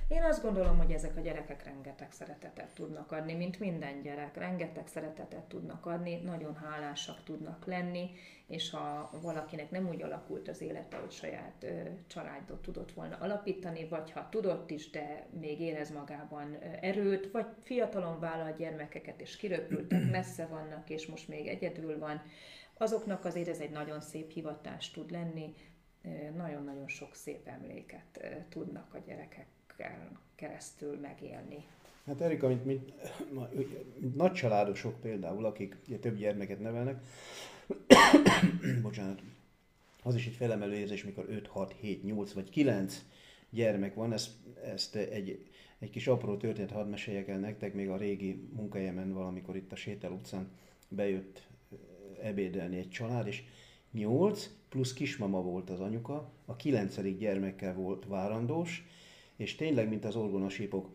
Én azt gondolom, hogy ezek a gyerekek rengeteg szeretetet tudnak adni, mint minden gyerek, rengeteg szeretetet tudnak adni, nagyon hálásak tudnak lenni, és ha valakinek nem úgy alakult az élete, hogy saját ö, családot tudott volna alapítani, vagy ha tudott is, de még érez magában erőt, vagy fiatalon vállal gyermekeket, és kiröpültek, (clears throat) messze vannak, és most még egyedül van, azoknak azért ez egy nagyon szép hivatás tud lenni, nagyon-nagyon sok szép emléket tudnak a gyerekek keresztül megélni. Hát Erika, mint, mint, mint nagy családosok például, akik ugye, több gyermeket nevelnek, (coughs) bocsánat, az is egy felemelő érzés, mikor 5, 6, 7, 8 vagy 9 gyermek van, ezt, ezt egy, egy kis apró történet hadd meséljek el nektek, még a régi munkahelyemen valamikor itt a Sétel utcán bejött ebédelni egy család, és 8 plusz kismama volt az anyuka, a 9. gyermekkel volt várandós, és tényleg, mint az orgonasípok.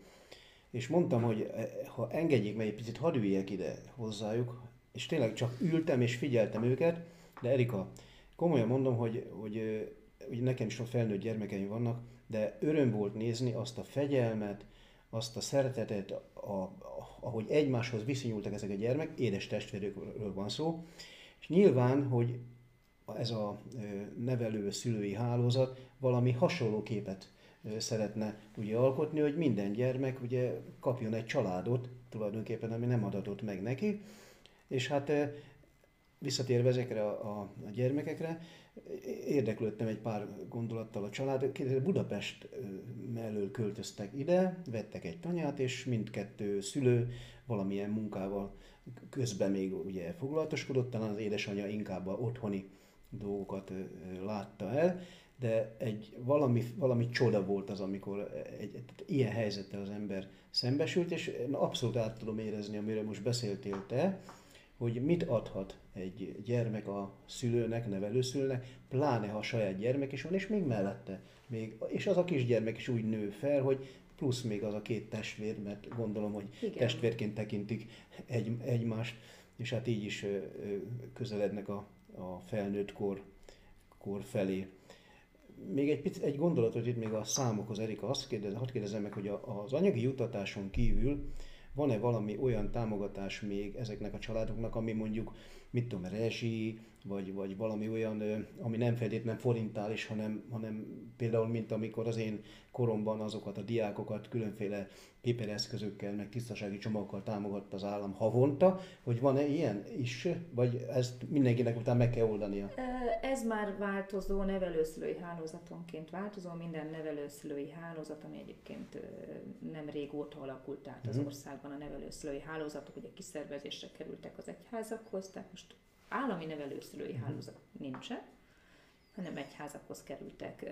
És mondtam, hogy eh, ha engedjék meg egy picit, hadd üljek ide hozzájuk, és tényleg csak ültem és figyeltem őket, de Erika, komolyan mondom, hogy, hogy, hogy nekem is ott felnőtt gyermekeim vannak, de öröm volt nézni azt a fegyelmet, azt a szeretetet, a, a, ahogy egymáshoz viszonyultak ezek a gyermek, édes testvérőkről van szó, és nyilván, hogy ez a nevelő szülői hálózat valami hasonló képet szeretne ugye alkotni, hogy minden gyermek ugye kapjon egy családot, tulajdonképpen, ami nem adatott meg neki, és hát visszatérve ezekre a, a, gyermekekre, érdeklődtem egy pár gondolattal a család. Budapest mellől költöztek ide, vettek egy tanyát, és mindkettő szülő valamilyen munkával közben még ugye foglalatoskodott, talán az édesanyja inkább a otthoni dolgokat látta el, de egy valami, valami csoda volt az, amikor egy, egy, ilyen helyzettel az ember szembesült, és abszolút át tudom érezni, amiről most beszéltél te, hogy mit adhat egy gyermek a szülőnek, nevelőszülőnek, pláne ha a saját gyermek is van, és még mellette. Még, és az a kisgyermek is úgy nő fel, hogy plusz még az a két testvér, mert gondolom, hogy Igen. testvérként tekintik egy, egymást, és hát így is közelednek a, a felnőtt kor, kor felé. Még egy, pic, egy gondolatot itt még a számokhoz, Erika, azt kérdez, hadd kérdezem meg, hogy a, az anyagi jutatáson kívül van-e valami olyan támogatás még ezeknek a családoknak, ami mondjuk, mit tudom, rezsi, vagy, vagy valami olyan, ami nem feltétlenül forintális, hanem, hanem például, mint amikor az én koromban azokat a diákokat különféle képereszközökkel, meg tisztasági csomagokkal támogatta az állam havonta, hogy van-e ilyen is, vagy ezt mindenkinek utána meg kell oldania? Ez már változó, nevelőszülői hálózatonként változó, minden nevelőszülői hálózat, ami egyébként nem régóta alakult át az mhm. országban a nevelőszülői hálózatok, ugye kiszervezésre kerültek az egyházakhoz, tehát most állami nevelőszülői uh-huh. hálózat nincsen, hanem egyházakhoz kerültek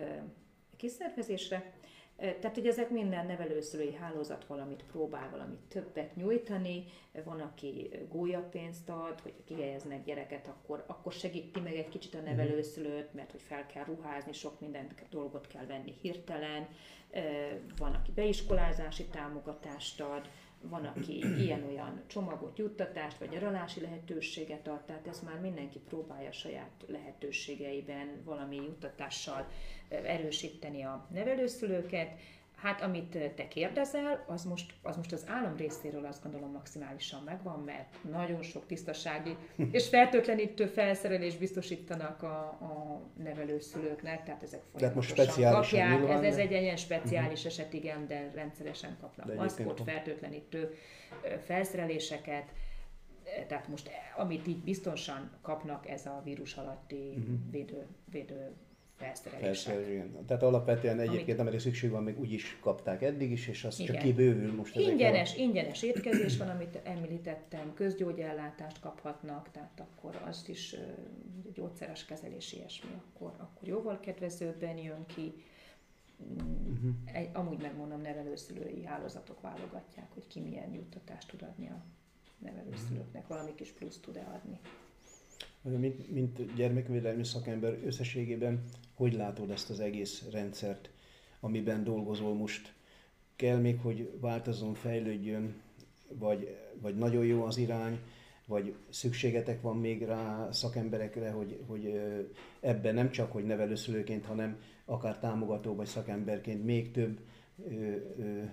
kiszervezésre. Tehát, hogy ezek minden nevelőszülői hálózat valamit próbál, valamit többet nyújtani, van, aki gólyapénzt ad, hogy kihelyeznek gyereket, akkor, akkor segíti meg egy kicsit a mhm. nevelőszülőt, mert hogy fel kell ruházni, sok minden dolgot kell venni hirtelen, van, aki beiskolázási támogatást ad, van, aki ilyen-olyan csomagot, juttatást vagy nyaralási lehetőséget ad, tehát ez már mindenki próbálja saját lehetőségeiben valami juttatással erősíteni a nevelőszülőket. Hát amit te kérdezel, az most, az most az állam részéről azt gondolom maximálisan megvan, mert nagyon sok tisztasági (laughs) és fertőtlenítő felszerelés biztosítanak a, a nevelőszülőknek, tehát ezek folyamatosan kapják. Ez, ez egy ilyen speciális uh-huh. eset, igen, de rendszeresen kapnak maszkot, fertőtlenítő felszereléseket, tehát most amit így biztonsan kapnak, ez a vírus alatti uh-huh. védő, védő felszerelések. igen. Tehát alapvetően egyébként, amire szükség van, még úgy is kapták eddig is, és az igen. csak kibővül most ingyenes, a... ingyenes étkezés van, amit említettem, közgyógyellátást kaphatnak, tehát akkor azt is gyógyszeres kezelés ilyesmi, akkor, akkor jóval kedvezőbben jön ki. Uh-huh. Egy, amúgy megmondom, nevelőszülői hálózatok válogatják, hogy ki milyen juttatást tud adni a nevelőszülőknek, uh-huh. valami kis plusz tud-e adni mint, mint gyermekvédelmi szakember összességében, hogy látod ezt az egész rendszert, amiben dolgozol most? Kell még, hogy változzon, fejlődjön, vagy, vagy nagyon jó az irány, vagy szükségetek van még rá szakemberekre, hogy, hogy ebben nem csak, hogy nevelőszülőként, hanem akár támogató vagy szakemberként még több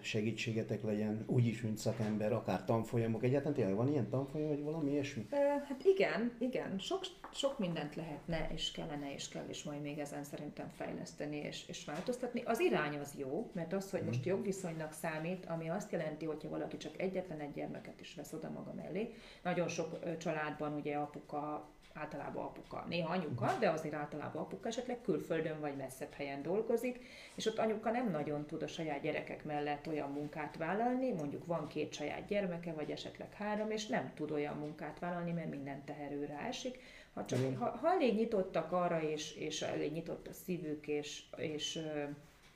segítségetek legyen, úgyis, mint szakember, akár tanfolyamok. Egyáltalán tényleg van ilyen tanfolyam, vagy valami ilyesmi? Hát igen, igen. Sok, sok mindent lehetne, és kellene, és kell is majd még ezen szerintem fejleszteni és, és változtatni. Az irány az jó, mert az, hogy most mhm. jogviszonynak számít, ami azt jelenti, hogyha valaki csak egyetlen egy gyermeket is vesz oda maga mellé. Nagyon sok családban ugye apuka általában apuka, néha anyuka, de azért általában apuka esetleg külföldön vagy messzebb helyen dolgozik, és ott anyuka nem nagyon tud a saját gyerekek mellett olyan munkát vállalni, mondjuk van két saját gyermeke, vagy esetleg három, és nem tud olyan munkát vállalni, mert minden teherőre esik. Ha, csak, ha, ha elég nyitottak arra, és, és elég nyitott a szívük, és, és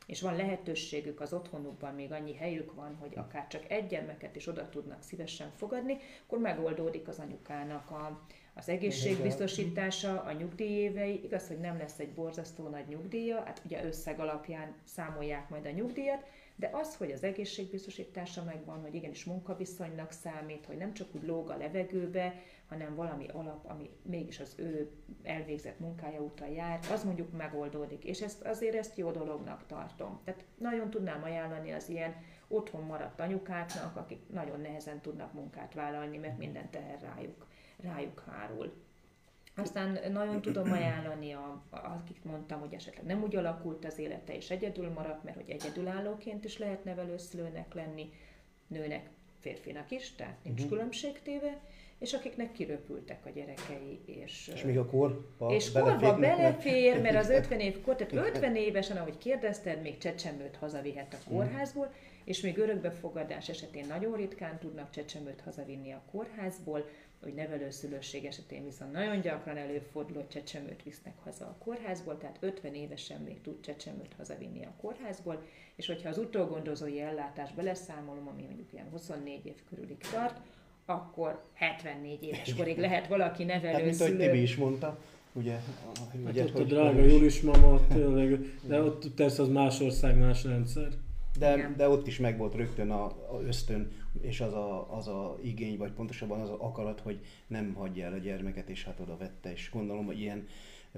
és van lehetőségük az otthonukban, még annyi helyük van, hogy akár csak egy gyermeket is oda tudnak szívesen fogadni, akkor megoldódik az anyukának a, az egészségbiztosítása, a nyugdíjévei, igaz, hogy nem lesz egy borzasztó nagy nyugdíja, hát ugye összeg alapján számolják majd a nyugdíjat, de az, hogy az egészségbiztosítása megvan, hogy igenis munkaviszonynak számít, hogy nem csak úgy lóg a levegőbe, hanem valami alap, ami mégis az ő elvégzett munkája után jár, az mondjuk megoldódik. És ezt azért ezt jó dolognak tartom. Tehát nagyon tudnám ajánlani az ilyen otthon maradt anyukáknak, akik nagyon nehezen tudnak munkát vállalni, mert minden teher rájuk rájuk hárul. Aztán nagyon tudom ajánlani, a, akik mondtam, hogy esetleg nem úgy alakult az élete, és egyedül maradt, mert hogy egyedülállóként is lehet nevelőszülőnek lenni, nőnek, férfinak is, tehát nincs uh-huh. különbségtéve, és akiknek kiröpültek a gyerekei. És, és még a kor És korba belefér, mert az 50 év kor, tehát (laughs) 50 évesen, ahogy kérdezted, még csecsemőt hazavihet a mhm. kórházból, és még örökbefogadás esetén nagyon ritkán tudnak csecsemőt hazavinni a kórházból, hogy nevelőszülőség esetén viszont nagyon gyakran előfordul, hogy csecsemőt visznek haza a kórházból, tehát 50 évesen még tud csecsemőt hazavinni a kórházból, és hogyha az utógondozói ellátás beleszámolom, ami mondjuk ilyen 24 év körülig tart, akkor 74 éves korig lehet valaki nevelőszülő. Hát, mint ahogy Tibi is mondta, ugye? ugye hát ott hogy, a drága Julis mama, tényleg, de ott persze az más ország, más rendszer. De, de ott is megvolt rögtön a, a ösztön, és az a, az a igény, vagy pontosabban az a akarat, hogy nem hagyja el a gyermeket, és hát oda vette, és gondolom, hogy ilyen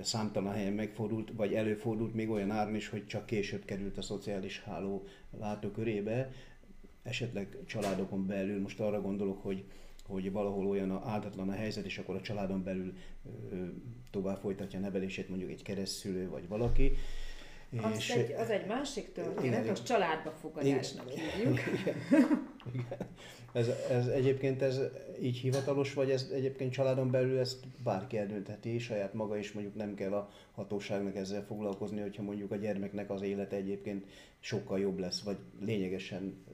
számtalan helyen megfordult, vagy előfordult még olyan áron is, hogy csak később került a szociális háló látókörébe, esetleg családokon belül, most arra gondolok, hogy, hogy valahol olyan áldatlan a helyzet, és akkor a családon belül ö, tovább folytatja a nevelését mondjuk egy keresztülő vagy valaki, Az, És- egy, az egy másik történet, az családba fogadásnak hívjuk. (laughs) Igen. Ez, ez egyébként ez így hivatalos, vagy ez egyébként családon belül ezt bárki eldöntheti, saját maga is mondjuk nem kell a hatóságnak ezzel foglalkozni, hogyha mondjuk a gyermeknek az élete egyébként sokkal jobb lesz, vagy lényegesen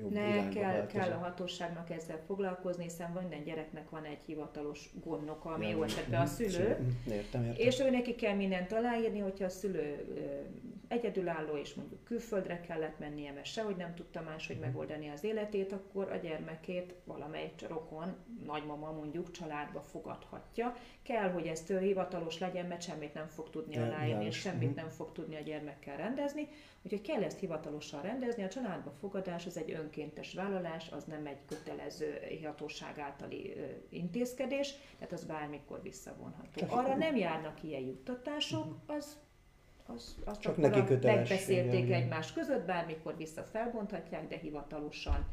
jobb Ne, kell, kell a hatóságnak ezzel foglalkozni, hiszen minden gyereknek van egy hivatalos gondnoka, ami jó esetben a szülő, Értem, értem. és ő neki kell mindent aláírni, hogyha a szülő egyedülálló és mondjuk külföldre kellett mennie, mert sehogy nem tudta máshogy megoldani az életét, akkor a gyermekét valamelyik rokon, nagymama mondjuk családba fogadhatja. Kell, hogy ez hivatalos legyen, mert semmit nem fog tudni aláírni, és semmit Mhm. nem fog tudni a gyermekkel rendezni. Úgyhogy kell ezt hivatalosan rendezni. A családba fogadás az egy önkéntes vállalás, az nem egy kötelező hatóság általi intézkedés, tehát az bármikor visszavonható. Arra nem járnak ilyen juttatások, az az, azt Csak neki kötelessége, megbeszélték igen. egymás között, bármikor vissza felbonthatják, de hivatalosan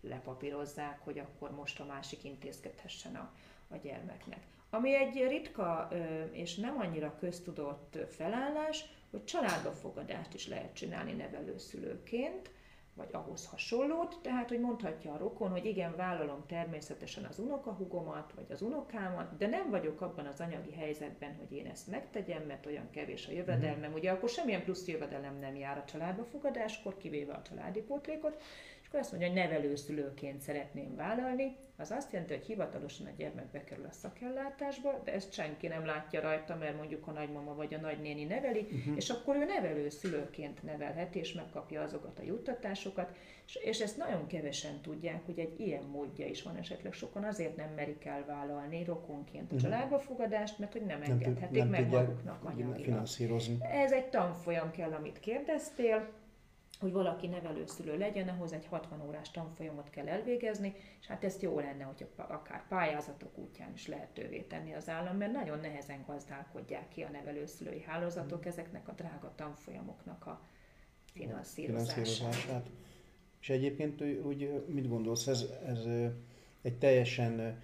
lepapírozzák, hogy akkor most a másik intézkedhessen a, a gyermeknek. Ami egy ritka és nem annyira köztudott felállás, hogy családbafogadást is lehet csinálni nevelőszülőként, vagy ahhoz hasonlót, tehát hogy mondhatja a rokon, hogy igen, vállalom természetesen az unokahugomat, vagy az unokámat, de nem vagyok abban az anyagi helyzetben, hogy én ezt megtegyem, mert olyan kevés a jövedelmem, ugye akkor semmilyen plusz jövedelem nem jár a családbafogadáskor, kivéve a családi pótlékot, és akkor azt mondja, hogy nevelőszülőként szeretném vállalni, az azt jelenti, hogy hivatalosan a gyermek bekerül a szakellátásba, de ezt senki nem látja rajta, mert mondjuk a nagymama vagy a nagynéni neveli, uh-huh. és akkor ő nevelőszülőként nevelheti, és megkapja azokat a juttatásokat, és, és ezt nagyon kevesen tudják, hogy egy ilyen módja is van esetleg. Sokan azért nem merik elvállalni rokonként a Mhm. családbafogadást, mert hogy nem engedhetik nem meg maguknak anyagilag. Ez egy tanfolyam kell, amit kérdeztél, hogy valaki nevelőszülő legyen, ahhoz egy 60 órás tanfolyamot kell elvégezni, és hát ezt jó lenne, hogyha pa- akár pályázatok útján is lehetővé tenni az állam, mert nagyon nehezen gazdálkodják ki a nevelőszülői hálózatok ezeknek a drága tanfolyamoknak a finanszírozását. finanszírozását. És egyébként úgy- mit gondolsz, ez, ez egy teljesen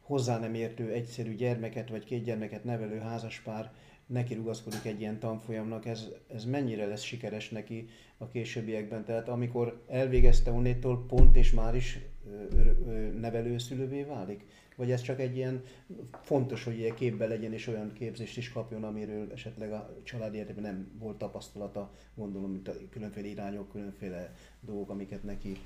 hozzá nem értő, egyszerű gyermeket vagy két gyermeket nevelő házaspár neki rugaszkodik egy ilyen tanfolyamnak, ez, ez mennyire lesz sikeres neki a későbbiekben? Tehát amikor elvégezte onnétól pont és már is nevelőszülővé válik? Vagy ez csak egy ilyen fontos, hogy ilyen képbe legyen és olyan képzést is kapjon, amiről esetleg a családi életében nem volt tapasztalata, gondolom, mint a különféle irányok, különféle dolgok, amiket neki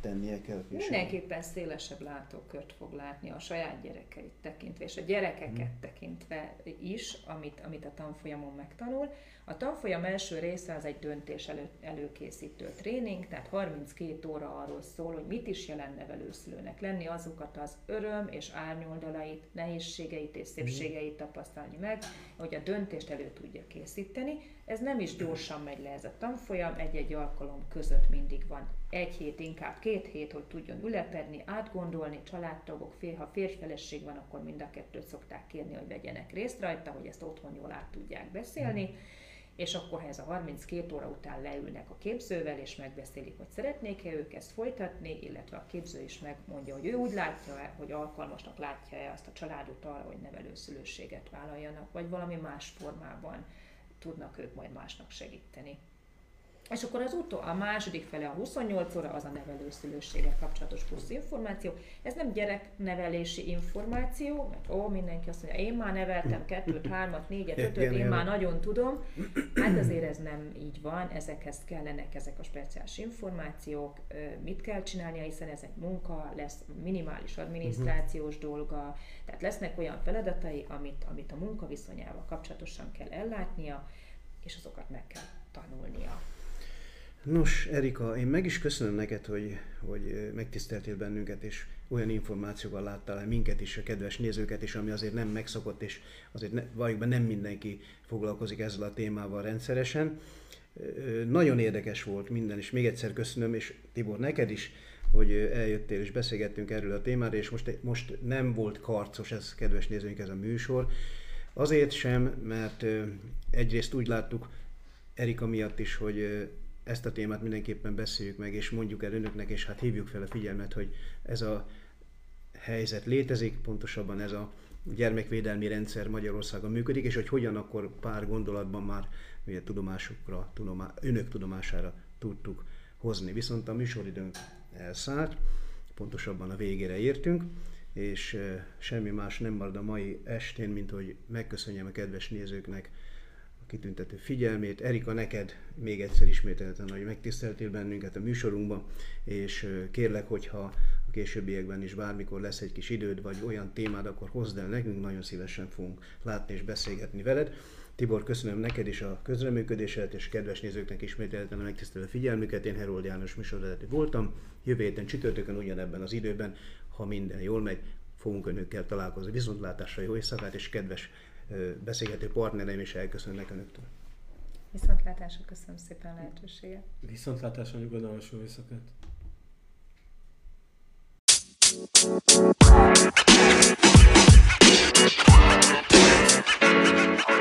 tennie kell. később. Mindenképpen szélesebb látókört fog látni a saját gyerekeit tekintve, és a gyerekeket Mhm. tekintve is, amit, amit a tanfolyamon megtanul. A tanfolyam első része az egy döntés elő, előkészítő tréning, tehát 32 óra arról szól, hogy mit is jelent nevelőszülőnek lenni, azokat az öröm és árnyoldalait, nehézségeit és szépségeit tapasztalni meg, hogy a döntést elő tudja készíteni. Ez nem is gyorsan megy le ez a tanfolyam, egy-egy alkalom között mindig van. Egy hét, inkább két hét, hogy tudjon ülepedni, átgondolni, családtagok, fél, ha férjfeleség van, akkor mind a kettőt szokták kérni, hogy vegyenek részt rajta, hogy ezt otthon jól át tudják beszélni, és akkor ha ez a 32 óra után leülnek a képzővel, és megbeszélik, hogy szeretnék-e ők ezt folytatni, illetve a képző is megmondja, hogy ő úgy látja-e, hogy alkalmasnak látja-e azt a családot arra, hogy nevelőszülőséget vállaljanak, vagy valami más formában tudnak ők majd másnak segíteni. És akkor az utó, a második fele, a 28 óra, az a nevelőszülőséggel kapcsolatos plusz információ. Ez nem gyereknevelési információ, mert ó, mindenki azt mondja, én már neveltem kettőt, hármat, négyet, ötöt, én már nagyon tudom. Hát azért ez nem így van, ezekhez kellenek ezek a speciális információk, mit kell csinálnia, hiszen ez egy munka, lesz minimális adminisztrációs dolga, tehát lesznek olyan feladatai, amit, amit a munkaviszonyával kapcsolatosan kell ellátnia, és azokat meg kell tanulnia. Nos, Erika, én meg is köszönöm neked, hogy, hogy megtiszteltél bennünket, és olyan információval láttál el minket is, a kedves nézőket is, ami azért nem megszokott, és azért ne, valójában nem mindenki foglalkozik ezzel a témával rendszeresen. Nagyon érdekes volt minden, és még egyszer köszönöm, és Tibor, neked is, hogy eljöttél és beszélgettünk erről a témáról, és most, most nem volt karcos ez, kedves nézőink, ez a műsor. Azért sem, mert egyrészt úgy láttuk, Erika miatt is, hogy ezt a témát mindenképpen beszéljük meg, és mondjuk el önöknek, és hát hívjuk fel a figyelmet, hogy ez a helyzet létezik, pontosabban ez a gyermekvédelmi rendszer Magyarországon működik, és hogy hogyan akkor pár gondolatban már ugye, tudomásukra, tudomá, önök tudomására tudtuk hozni. Viszont a műsoridőnk elszállt, pontosabban a végére értünk, és semmi más nem marad a mai estén, mint hogy megköszönjem a kedves nézőknek a kitüntető figyelmét. Erika, neked még egyszer ismételten, hogy megtiszteltél bennünket a műsorunkban, és kérlek, hogyha a későbbiekben is bármikor lesz egy kis időd, vagy olyan témád, akkor hozd el nekünk, nagyon szívesen fogunk látni és beszélgetni veled. Tibor, köszönöm neked is a közreműködéset, és kedves nézőknek ismételten a megtisztelő figyelmüket. Én Herold János műsorvezető voltam. Jövő héten csütörtökön ugyanebben az időben, ha minden jól megy, fogunk önökkel találkozni. Viszontlátásra, jó éjszakát, és kedves beszélgető partnereim is elköszönnek önöktől. Viszontlátásra köszönöm szépen lehetőséget. Viszontlátásra nyugodalmas jó éjszakát. You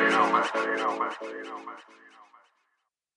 know, man. You know, man. You know, man.